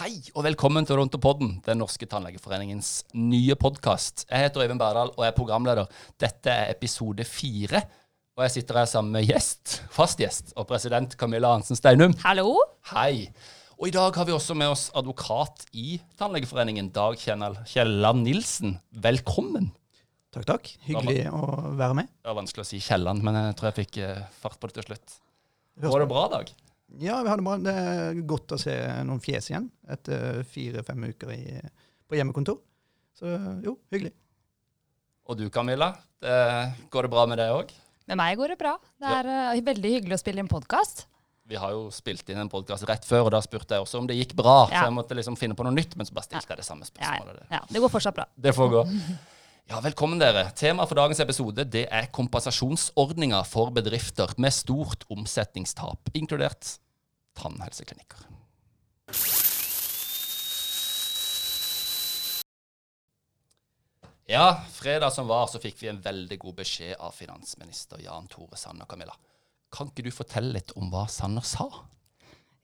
Hei og velkommen til Odontopodden, Den norske tannlegeforeningens nye podkast. Jeg heter Øyvind Berdal og er programleder. Dette er episode fire. Og jeg sitter her sammen med gjest, fast gjest og president Camilla Hansen Steinum. Hallo. Hei. Og i dag har vi også med oss advokat i Tannlegeforeningen, Dag Kielland Nilsen. Velkommen. Takk, takk. Hyggelig å være med. Det var vanskelig å si Kielland, men jeg tror jeg fikk eh, fart på det til slutt. Går det bra, Dag? Ja, vi har det bra. Det er godt å se noen fjes igjen etter fire-fem uker i, på hjemmekontor. Så jo, hyggelig. Og du Camilla, det, går det bra med deg òg? Med meg går det bra. Det er uh, veldig hyggelig å spille inn podkast. Vi har jo spilt inn en podkast rett før, og da spurte jeg også om det gikk bra. Ja. Så jeg måtte liksom finne på noe nytt, men så bare stilte jeg det samme Ja, spørsmålet. ja, det går fortsatt bra. Det får gå. Ja, Velkommen, dere. Temaet for dagens episode det er kompensasjonsordninger for bedrifter med stort omsetningstap, inkludert tannhelseklinikker. Ja, fredag som var, så fikk vi en veldig god beskjed av finansminister Jan Tore Sanner. Camilla. Kan ikke du fortelle litt om hva Sanner sa?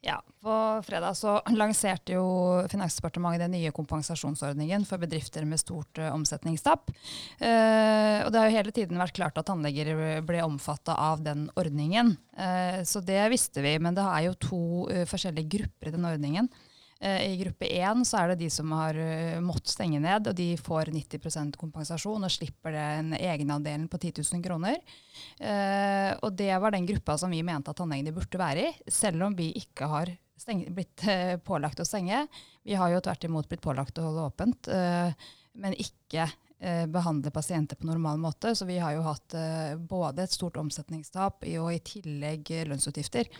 Ja, På fredag så lanserte jo Finansdepartementet den nye kompensasjonsordningen for bedrifter med stort uh, omsetningstap. Uh, og Det har jo hele tiden vært klart at tannleger ble omfatta av den ordningen. Uh, så det visste vi, men det er jo to forskjellige grupper i den ordningen. Eh, I gruppe 1 så er det de som har uh, måttet stenge ned, og de får 90% kompensasjon og slipper den egenandelen på 10 000 kroner. Eh, og det var den gruppa som vi mente at tannlegene burde være i, selv om vi ikke har steng blitt eh, pålagt å stenge. Vi har jo tvert imot blitt pålagt å holde åpent, eh, men ikke eh, behandle pasienter på normal måte. Så vi har jo hatt eh, både et stort omsetningstap og i tillegg eh, lønnsutgifter.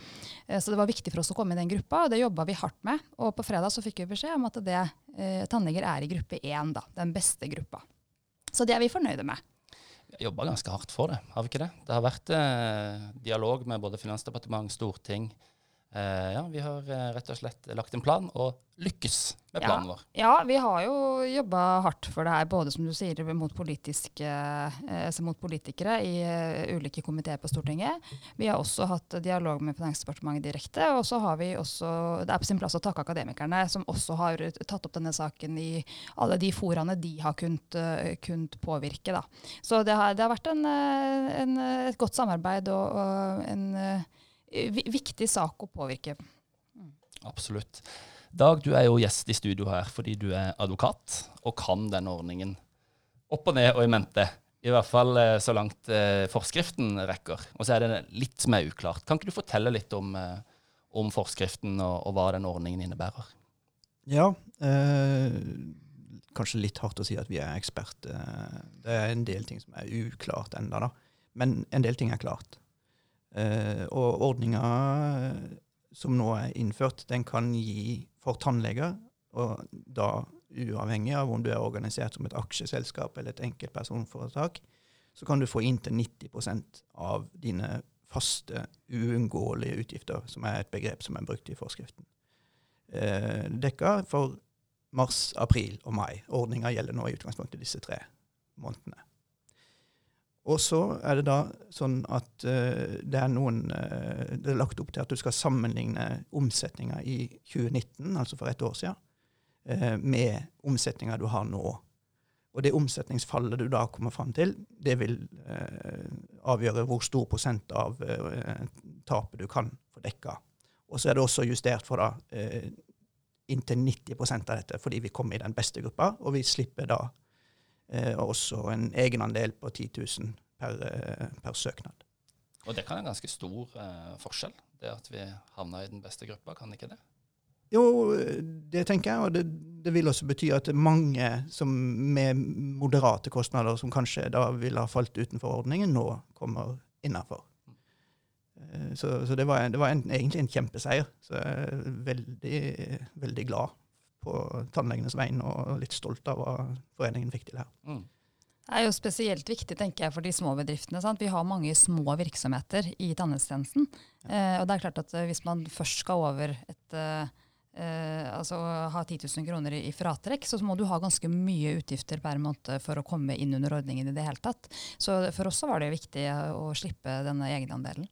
Eh, Så det var viktig for oss å komme i den gruppa, og det jobba vi hardt med. Og på fredag så fikk vi beskjed om at det, eh, tannleger er i gruppe 1, da, den beste gruppa. Så det er vi fornøyde med. Vi har jobba ganske hardt for det, har vi ikke det? Det har vært eh, dialog med både Finansdepartement, Storting. Eh, ja, vi har uh, rett og slett lagt en plan, og lykkes med planen vår. Ja, vi har jo jobba hardt for det her, både som du sier, mot, altså mot politikere i ulike komiteer på Stortinget. Vi har også hatt dialog med Finansdepartementet direkte. Og så har vi også, det er på sin plass å takke akademikerne, som også har tatt opp denne saken i alle de foraene de har kunnet, kunnet påvirke. Da. Så det har, det har vært en, en, et godt samarbeid og, og en viktig sak å påvirke. Absolutt. Dag, du er jo gjest i studio her fordi du er advokat og kan denne ordningen opp og ned og i mente. I hvert fall eh, så langt eh, forskriften rekker. Og så er det litt som er uklart. Kan ikke du fortelle litt om, eh, om forskriften og, og hva den ordningen innebærer? Ja, eh, kanskje litt hardt å si at vi er eksperter. Det er en del ting som er uklart enda da. Men en del ting er klart. Eh, og ordninga som nå er innført, den kan gi for tannleger, og da uavhengig av om du er organisert som et aksjeselskap eller et enkeltpersonforetak, så kan du få inntil 90% av dine faste, uunngåelige utgifter, som er et begrep som er brukt i forskriften. Eh, dekka for mars, april og mai. Ordninga gjelder nå i utgangspunktet disse tre månedene. Og så er det da sånn at uh, det er noen uh, Det er lagt opp til at du skal sammenligne omsetninga i 2019, altså for et år siden, uh, med omsetninga du har nå. Og det omsetningsfallet du da kommer fram til, det vil avgjøre hvor stor prosent av tapet du kan få dekka. Og så er det også justert for da inntil 90 av dette, fordi vi kommer i den beste gruppa, og vi slipper da eh, også en egenandel på 10 000 per, eh, per søknad. Og det kan være en ganske stor eh, forskjell, det at vi havna i den beste gruppa, kan ikke det? Jo, det tenker jeg, og det, det vil også bety at mange som med moderate kostnader, som kanskje da ville ha falt utenfor ordningen, nå kommer innafor. Så, så det var, det var egentlig en kjempeseier. Så jeg er veldig, veldig glad på tannlegenes vegne og litt stolt av hva foreningen fikk til her. Mm. Det er jo spesielt viktig tenker jeg, for de små bedriftene. Sant? Vi har mange små virksomheter i tannhelsetjenesten. Eh, og det er klart at eh, hvis man først skal over et eh, eh, altså ha 10 000 kroner i, fratrekk, så må du ha ganske mye utgifter per måned for å komme inn under ordningen i det hele tatt. Så for oss så var det viktig å slippe denne egenandelen.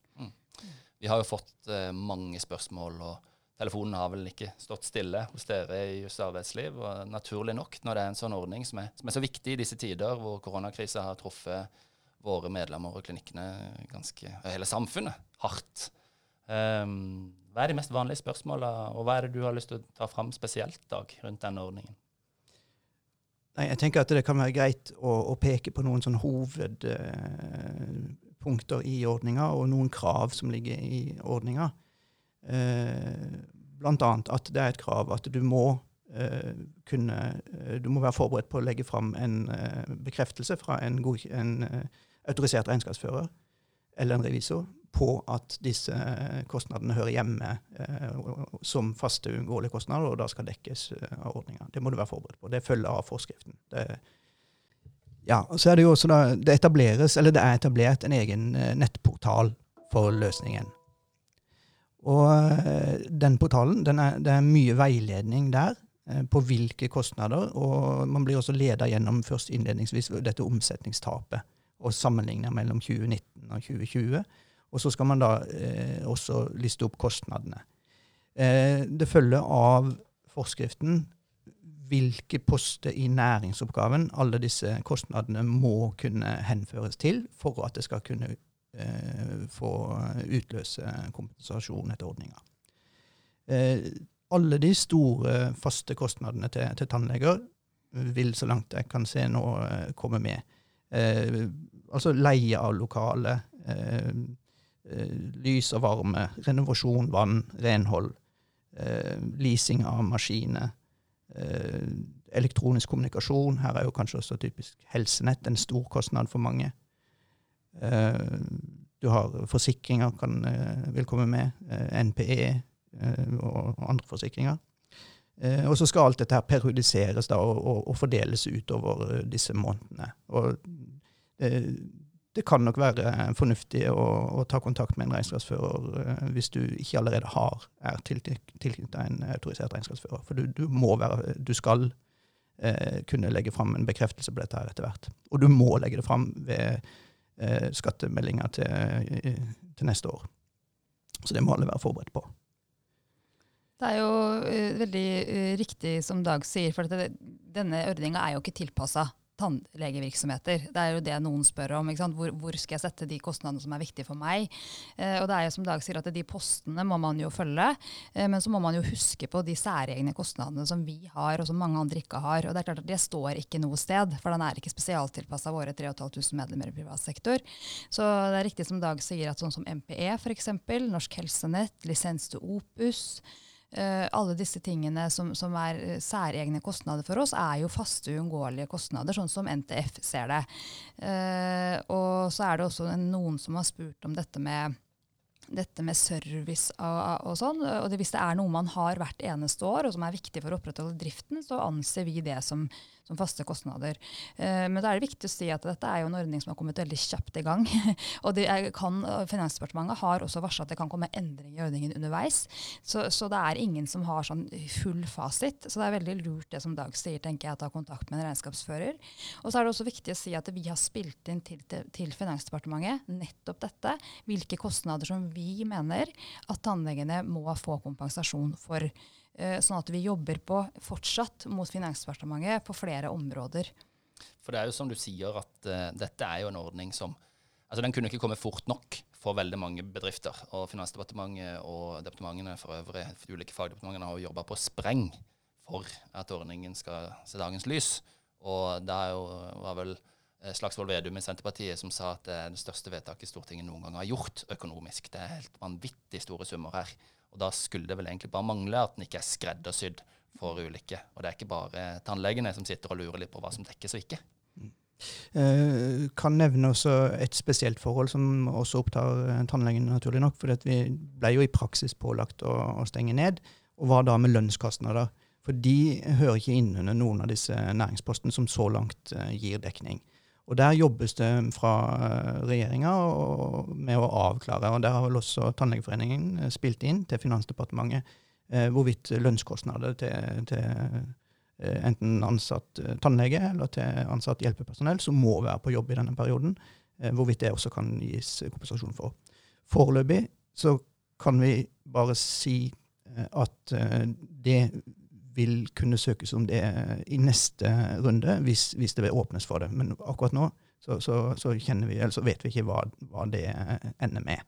Vi har jo fått eh, mange spørsmål og telefonen har vel ikke stått stille hos dere i Juss arbeidsliv. Og naturlig nok, når det er en sånn ordning som er, som er så viktig i disse tider hvor koronakrisa har truffet våre medlemmer og klinikkene ganske, hele samfunnet hardt. Um, hva er de mest vanlige spørsmåla, og hva er det du har lyst til å ta fram spesielt, Dag, rundt denne ordningen? Nei, jeg tenker at det kan være greit å, å peke på noen sånn hovedpunkter uh, i ordninga, og noen krav som ligger i ordninga. Eh, annet at det er et krav at du må eh, kunne eh, Du må være forberedt på å legge fram en bekreftelse fra en, god, en autorisert regnskapsfører eller en revisor på at disse kostnadene hører hjemme eh, som faste uunngåelige kostnader, og da skal dekkes av ordninga. Det må du være forberedt på. Det følger av forskriften. Det, ja, så er det jo også da, det etableres, eller det er etablert en egen nettportal for løsningen. Og eh, den portalen, den er, det er mye veiledning der eh, på hvilke kostnader, og man blir også leda gjennom først innledningsvis dette omsetningstapet, og sammenligna mellom 2019 og 2020. Og så skal man da eh, også liste opp kostnadene. Eh, det følger av forskriften hvilke poster i næringsoppgaven alle disse kostnadene må kunne henføres til for at det skal kunne få utløse kompensasjon etter ordninga. Eh, alle de store, faste kostnadene til, til, tannleger vil, så langt jeg kan se nå, eh, komme med. Eh, altså leie av lokale, Eh, lys og varme, renovasjon, vann, renhold, eh, leasing av maskiner, eh, elektronisk kommunikasjon. Her er jo kanskje også typisk helsenett en stor kostnad for mange. Eh, du har forsikringer kan, eh, vil komme med, eh, NPE og andre forsikringer. og så skal alt dette her periodiseres da, og, og, og fordeles utover disse månedene. Og det kan nok være fornuftig å, å ta kontakt med en regnskapsfører hvis du ikke allerede har, er tilknyttet en autorisert regnskapsfører. For du, du, være, du skal eh, kunne legge fram en bekreftelse på dette her etter hvert. Og du må legge det fram ved uh, skattemeldinga til, til, neste år. Så det må alle være forberedt på. Det er jo veldig riktig som Dag sier, for det, denne ordninga er jo ikke tilpassa tannlegevirksomheter. Det er jo det noen spør om. Hvor, hvor, skal jeg sette de kostnadene som er viktige for meg? Eh, og det er jo som Dag sier at De postene må man jo følge, eh, men så må man jo huske på de særegne kostnadene som vi har, og som mange andre ikke har. Og Det er klart at det står ikke noe sted, for den er ikke spesialtilpassa våre 3500 medlemmer i privat sektor. Så det er riktig som Dag sier at sånn som MPE f.eks., Norsk Helsenett, lisens til Opus, alle disse tingene som, som, er uh, særegne kostnader for oss, er jo faste, uunngåelige kostnader, sånn som NTF ser det. Uh, og så er det også noen som har spurt om dette med dette med service og, og sånn. Og det, hvis det er noe man har hvert eneste år, og som er viktig for å opprettholde driften, så anser vi det som, som faste kostnader. Uh, men da er det viktig å si at dette er jo en ordning som har kommet veldig kjapt i gang. og kan, Finansdepartementet har også varsla at det kan komme endringer i ordningen underveis. Så, så, det er ingen som har sånn full fasit. Så det er veldig lurt det som Dag sier, tenker jeg, å ta kontakt med en regnskapsfører. Og så er det også viktig å si at vi har spilt inn til, til, til Finansdepartementet nettopp dette. Hvilke kostnader som vi mener at tannlegene må få kompensasjon for. Eh, sånn at vi jobber på fortsatt mot Finansdepartementet på flere områder. For det er jo som du sier, at uh, dette er jo en ordning som altså Den kunne ikke komme fort nok for veldig mange bedrifter. Og Finansdepartementet og departementene for øvrig, for ulike fagdepartementene har jo jobba på spreng for at ordningen skal se dagens lys. Og det var vel eh, Slagsvold Vedum i Senterpartiet som sa at det er det største vedtaket Stortinget noen gang har gjort økonomisk. Det er helt vanvittig store summer her. Og da skulle det vel egentlig bare mangle at den ikke er skreddersydd for ulike. Og det er ikke bare tannlegene som sitter og lurer litt på hva som dekkes og ikke. Uh, kan nevne også et spesielt forhold som også opptar uh, tannlegene, naturlig nok. For vi ble jo i praksis pålagt å, å, stenge ned. Og hva da med lønnskostnader? For de hører ikke inn under noen av disse næringspostene som så langt uh, gir dekning. Og Der jobbes det fra eh, regjeringa med å avklare. og Der har vel også Tannlegeforeningen eh, spilt inn til Finansdepartementet eh, hvorvidt lønnskostnader til, til eh, enten ansatt tannlege eller til ansatt hjelpepersonell som må være på jobb i denne perioden, hvorvidt det også kan gis kompensasjon for. Foreløpig så kan vi bare si at det vil kunne søkes om det i neste runde, hvis, hvis det åpnes for det. Men akkurat nå så, så, så, vi, så vet vi ikke hva, hva det ender med.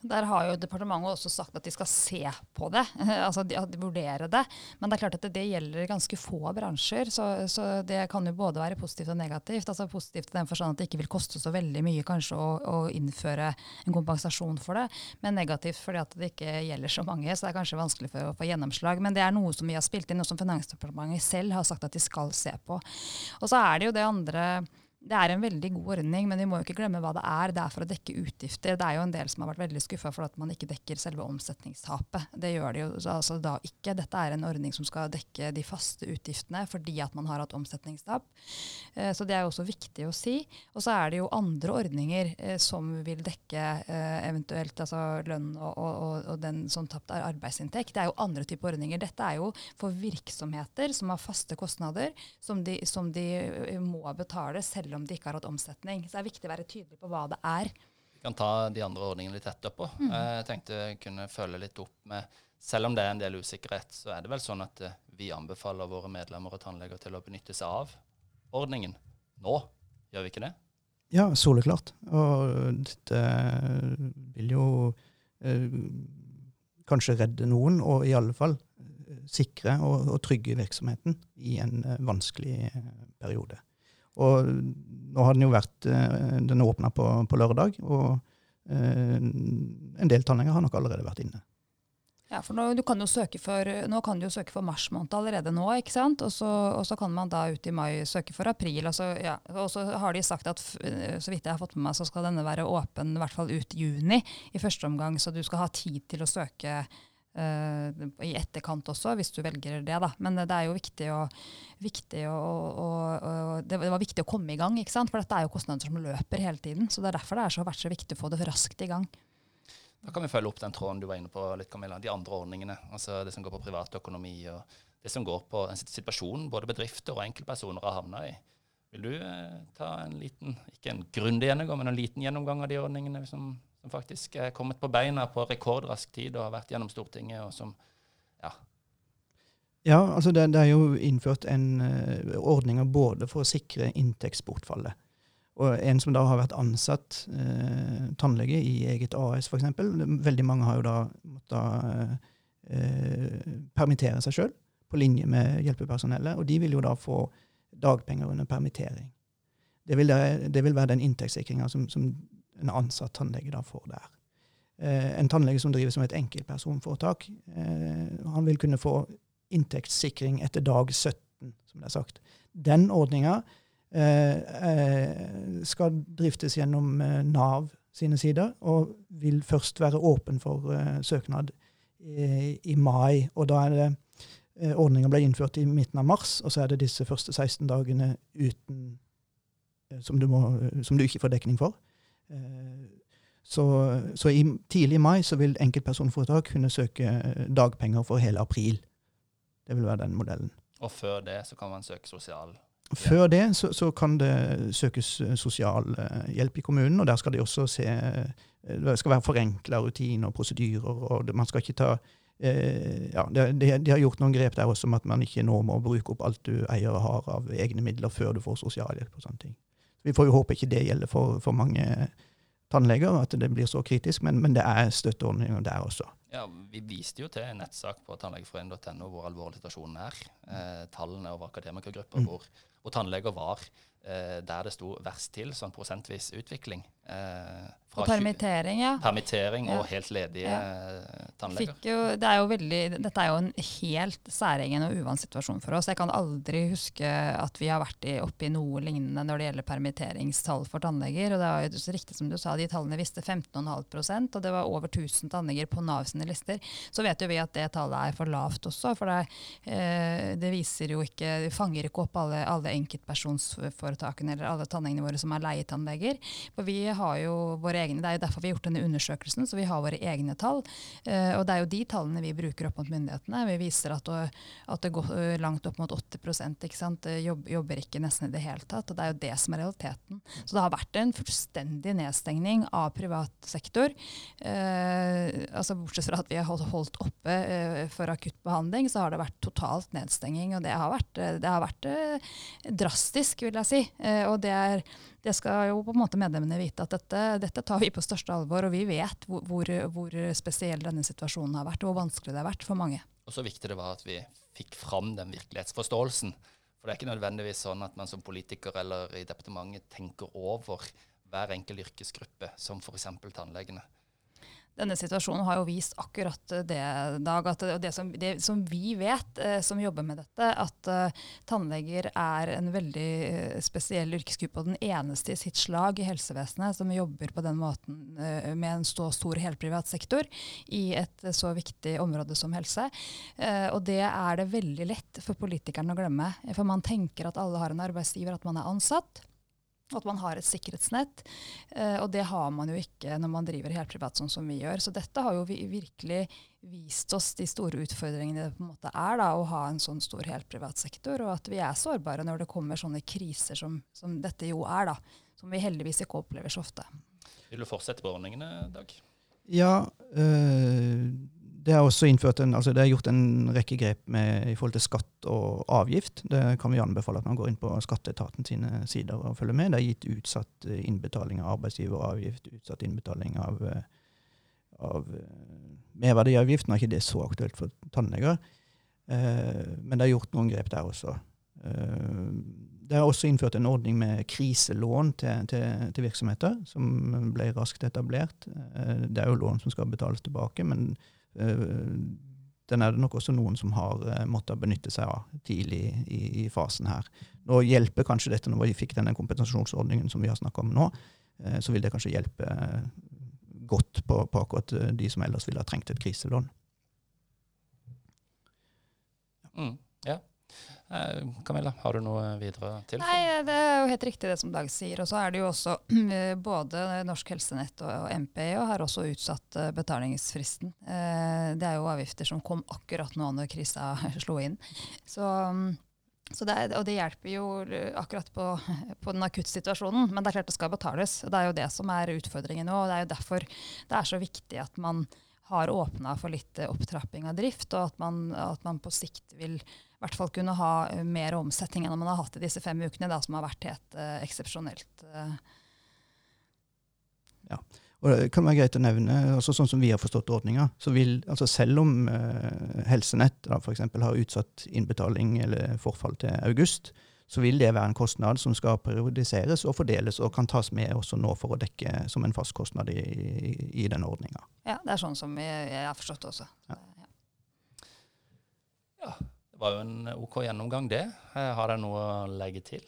Der har jo departementet også sagt at de skal se på det, altså de, de vurdere det. Men det er klart at det, det gjelder ganske få bransjer, så, så, det kan jo både være positivt og negativt. Altså Positivt i den forstand at det ikke vil koste så veldig mye kanskje å, å, innføre en kompensasjon for det, men negativt fordi at det ikke gjelder så mange, så det er kanskje vanskelig for å få gjennomslag. Men det er noe som vi har spilt inn, noe som Finansdepartementet selv har sagt at de skal se på. Og så er det jo det andre det er en veldig god ordning, men vi må jo ikke glemme hva det er. Det er for å dekke utgifter. Det er jo en del som har vært veldig skuffa for at man ikke dekker selve omsetningstapet. Det gjør de jo altså da ikke. Dette er en ordning som skal dekke de faste utgiftene fordi at man har hatt omsetningstap. Eh, så det er jo også viktig å si. Og så er det jo andre ordninger eh, som vil dekke eh, eventuelt altså lønn og, og, og den sånn tapt arbeidsinntekt. Det er jo andre typer ordninger. Dette er jo for virksomheter som har faste kostnader som de, som de må betale selv selv om de ikke har hatt omsetning. Så det er viktig å være tydelig på hva det er. Vi kan ta de andre ordningene litt etterpå. Mm. Jeg tenkte jeg kunne følge litt opp med Selv om det er en del usikkerhet, så er det vel sånn at eh, vi anbefaler våre medlemmer og tannleger til å benytte seg av ordningen nå. Gjør vi ikke det? Ja, soleklart. Og dette vil jo eh, kanskje redde noen, og i alle fall eh, sikre og, og trygge virksomheten i en eh, vanskelig eh, periode. Og nå har den jo vært eh, Den åpna på, på, lørdag, og eh, en del tannleger har nok allerede vært inne. Ja, for nå, kan for, nå kan du jo søke for mars måned allerede nå, ikke sant? Og så, og så kan man da ut i mai søke for april. Og så, ja. og så har de sagt at så vidt jeg har fått med meg, så skal denne være åpen i hvert fall ut juni i første omgang. Så du skal ha tid til å søke Uh, i etterkant også, hvis du velger det. da. Men det er jo viktig å, viktig å, å, å det var viktig å komme i gang, ikke sant? for dette er jo kostnader som løper hele tiden. så Det er derfor det har vært så viktig å få det raskt i gang. Da kan vi følge opp den tråden du var inne på, litt, Camilla. De andre ordningene. altså Det som går på privatøkonomi og det som går på en situasjon både bedrifter og enkeltpersoner har havna i. Vil du eh, ta en liten, ikke en grundig gjennomgang, men en liten gjennomgang av de ordningene som som faktisk er kommet på beina på rekordrask tid og har vært gjennom Stortinget, og som ja. Ja, altså det, det er jo innført en uh, ordninger både for å sikre inntektsbortfallet. Og en som da har vært ansatt uh, tannlege i eget AS, f.eks. Veldig mange har jo da måttet uh, permittere seg sjøl, på linje med hjelpepersonellet. Og de vil jo da få dagpenger under permittering. Det vil, det vil være den inntektssikringa som, som en ansatt tannlege da får der. Eh, en tannlege som driver som et enkeltpersonforetak, eh, han vil kunne få inntektssikring etter dag 17, som det er sagt. Den ordninga eh, skal driftes gjennom Nav sine sider, og vil først være åpen for søknad i, mai. Og da er det Ordninga ble innført i midten av mars, og så er det disse første 16 dagene uten som du, må, som du ikke får dekning for. Eh, så, så, i tidlig mai så vil enkeltpersonforetak kunne søke eh, dagpenger for hele april. Det vil være den modellen. Og før det så kan man søke sosial Før det så, så kan det søkes sosial hjelp i kommunen, og der skal de også se Det skal være forenkla rutiner og prosedyrer, og man skal ikke ta eh, ja, de, de, har gjort noen grep der også om at man ikke nå må bruke opp alt du eier og har av egne midler før du får sosialhjelp og sånne ting. Vi får jo håpe ikke det gjelder for, for mange tannleger, at det blir så kritisk, men, men det er støtteordninger der også. Ja, Vi viste jo til en nettsak på tannlegeforeningen.no hvor alvorlig situasjonen er. Eh, tallene over akademikergrupper mm. hvor, hvor tannleger var eh, der det sto verst til, sånn prosentvis utvikling. Eh, og permittering, ja. Permittering og helt ledige ja. tannleger. Jo, det er veldig, dette er jo en helt særegen og uvant situasjon for oss. Jeg kan aldri huske at vi har vært oppe i noe lignende når det gjelder permitteringstall for tannleger. og det var jo riktig som du sa, De tallene viste 15,5% og det var over 1000 tannleger på Nav sine lister. Så vet jo vi at det tallet er for lavt også. For det, eh, det viser jo ikke, det fanger ikke opp alle, alle enkeltpersonsforetakene eller alle tannlegene våre som er leietannleger. For vi har jo våre egne, Det er jo derfor vi har gjort denne undersøkelsen, så vi har våre egne tall. Eh, og det er jo de tallene vi bruker opp mot myndighetene. Vi viser at, at det går eh, langt opp mot 80 ikke sant? Jobb, jobber ikke nesten i det hele tatt. Og det er jo det som er realiteten. Så det har vært en fullstendig nedstengning av privat sektor. Eh, altså Bortsett fra at vi har holdt oppe eh, for akutt behandling, så har det vært totalt nedstenging. Og det har vært, eh, det har vært eh, drastisk, vil jeg si. Eh, og det, er, det, skal jo på en måte medlemmene vite at dette, dette, tar vi på største alvor. Og vi vet hvor, hvor, hvor spesiell denne situasjonen har vært, og hvor vanskelig det har vært for mange. Og så viktig det var at vi fikk fram den virkelighetsforståelsen. For det er ikke nødvendigvis sånn at man som politiker eller i departementet tenker over hver enkelt yrkesgruppe, som f.eks. tannlegene denne situasjonen har jo vist akkurat det, Dag. At det, som, det som vi vet, eh, som jobber med dette, at eh, tannleger er en veldig uh, spesiell yrkesgruppe og den eneste i sitt slag i helsevesenet som jobber på den måten uh, med en så stor helprivat sektor i et så viktig område som helse. og det er det veldig lett for politikerne å glemme. For man tenker at alle har en arbeidsgiver, at man er ansatt. At man har et sikkerhetsnett. Eh, og det har man jo ikke når man driver helt privat sånn som vi gjør. Så dette har jo virkelig vist oss de store utfordringene det på en måte er da, å ha en sånn stor helt privat sektor, og at vi er sårbare når det kommer sånne kriser som, som dette jo er, da. Som vi heldigvis ikke opplever så ofte. Vil du fortsette på ordningene, Dag? Ja, øh, det er også en, altså det er gjort en rekke grep med, i forhold til skatt og avgift. Det kan vi anbefale at man går inn på skatteetaten sine sider og følger med. Det er gitt utsatt eh, innbetaling av arbeidsgiveravgift, utsatt innbetaling av, eh, av eh, merverdiavgift. Nå er ikke det så aktuelt for tannleger, men det er gjort noen grep der også. Det er også innført en ordning med kriselån til, til, til, virksomheter, som ble raskt etablert. Det er jo lån som skal betales tilbake, men den er det nok også noen som har uh, måttet benytte seg av tidlig i, i, fasen her. Nå hjelper kanskje dette når vi fikk denne kompensasjonsordningen som vi har snakka om nå, uh, så vil det kanskje hjelpe godt på, på, akkurat de som ellers ville ha trengt et kriselån. Mm. Eh, Camilla, har du noe videre til? Nei, Det er jo helt riktig det som Dag sier. Og så er det jo også eh, både Norsk Helsenett og MPE har også utsatt eh, betalingsfristen. Det er jo avgifter som kom akkurat nå når krisa slo inn. Så, mm, så det er, og det hjelper jo akkurat på, på den akuttsituasjonen, men det er klart det skal betales. Det er jo det som er utfordringen nå. og Det er jo derfor det er så viktig at man har åpna for litt opptrapping av drift, og at man, at man på sikt vil hvert fall kunne ha eh, mer omsetning enn man har hatt i disse fem ukene, da, som har vært helt uh, eksepsjonelt. Uh. Ja. Og det kan være greit å nevne, altså sånn som vi har forstått ordninga, så vil altså selv om uh, Helsenett da, f.eks. har utsatt innbetaling eller forfall til august, så vil det være en kostnad som skal periodiseres og fordeles, og kan tas med også nå for å dekke som en fast kostnad i, i, i den ordninga. Ja, det er sånn som jeg, jeg har forstått det også. Ja. ja. Det var jo en OK gjennomgang, det. Eh, har jeg noe å legge til?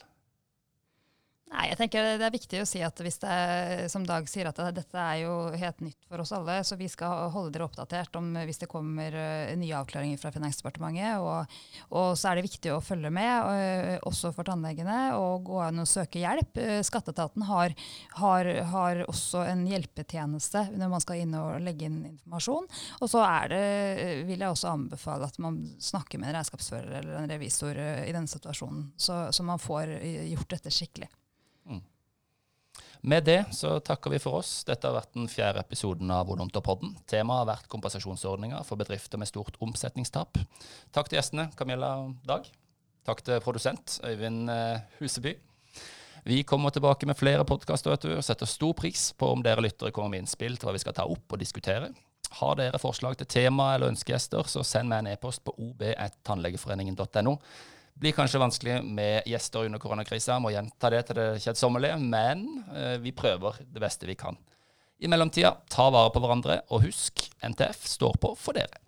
Nei, jeg tenker Det er viktig å si at hvis det er, som Dag sier, at dette er jo helt nytt for oss alle. Så vi skal holde dere oppdatert om hvis det kommer uh, nye avklaringer fra Finansdepartementet. Og, og, så er det viktig å følge med, uh, også for tannlegene, og gå an og søke hjelp. Skatteetaten har, har, har, også en hjelpetjeneste når man skal inn og legge inn informasjon. Og så er det, vil jeg også anbefale at man snakker med en regnskapsfører eller en revisor i denne situasjonen, så, så man får gjort dette skikkelig. Med det så takker vi for oss. Dette har vært den fjerde episoden av Odontopodden. Temaet har vært kompensasjonsordninger for bedrifter med stort omsetningstap. Takk til gjestene Camilla og Dag. Takk til produsent Øyvind eh, Huseby. Vi kommer tilbake med flere podkaster og setter stor pris på om dere lyttere kommer med innspill til hva vi skal ta opp og diskutere. Har dere forslag til tema eller ønskegjester, så send meg en e-post på ob1tannlegeforeningen.no blir kanskje vanskelig med gjester under koronakrisa. Må gjenta det til det kjedsommelige, men eh, vi prøver det beste vi kan. I mellomtida, ta vare på hverandre, og husk, NTF står på for dere.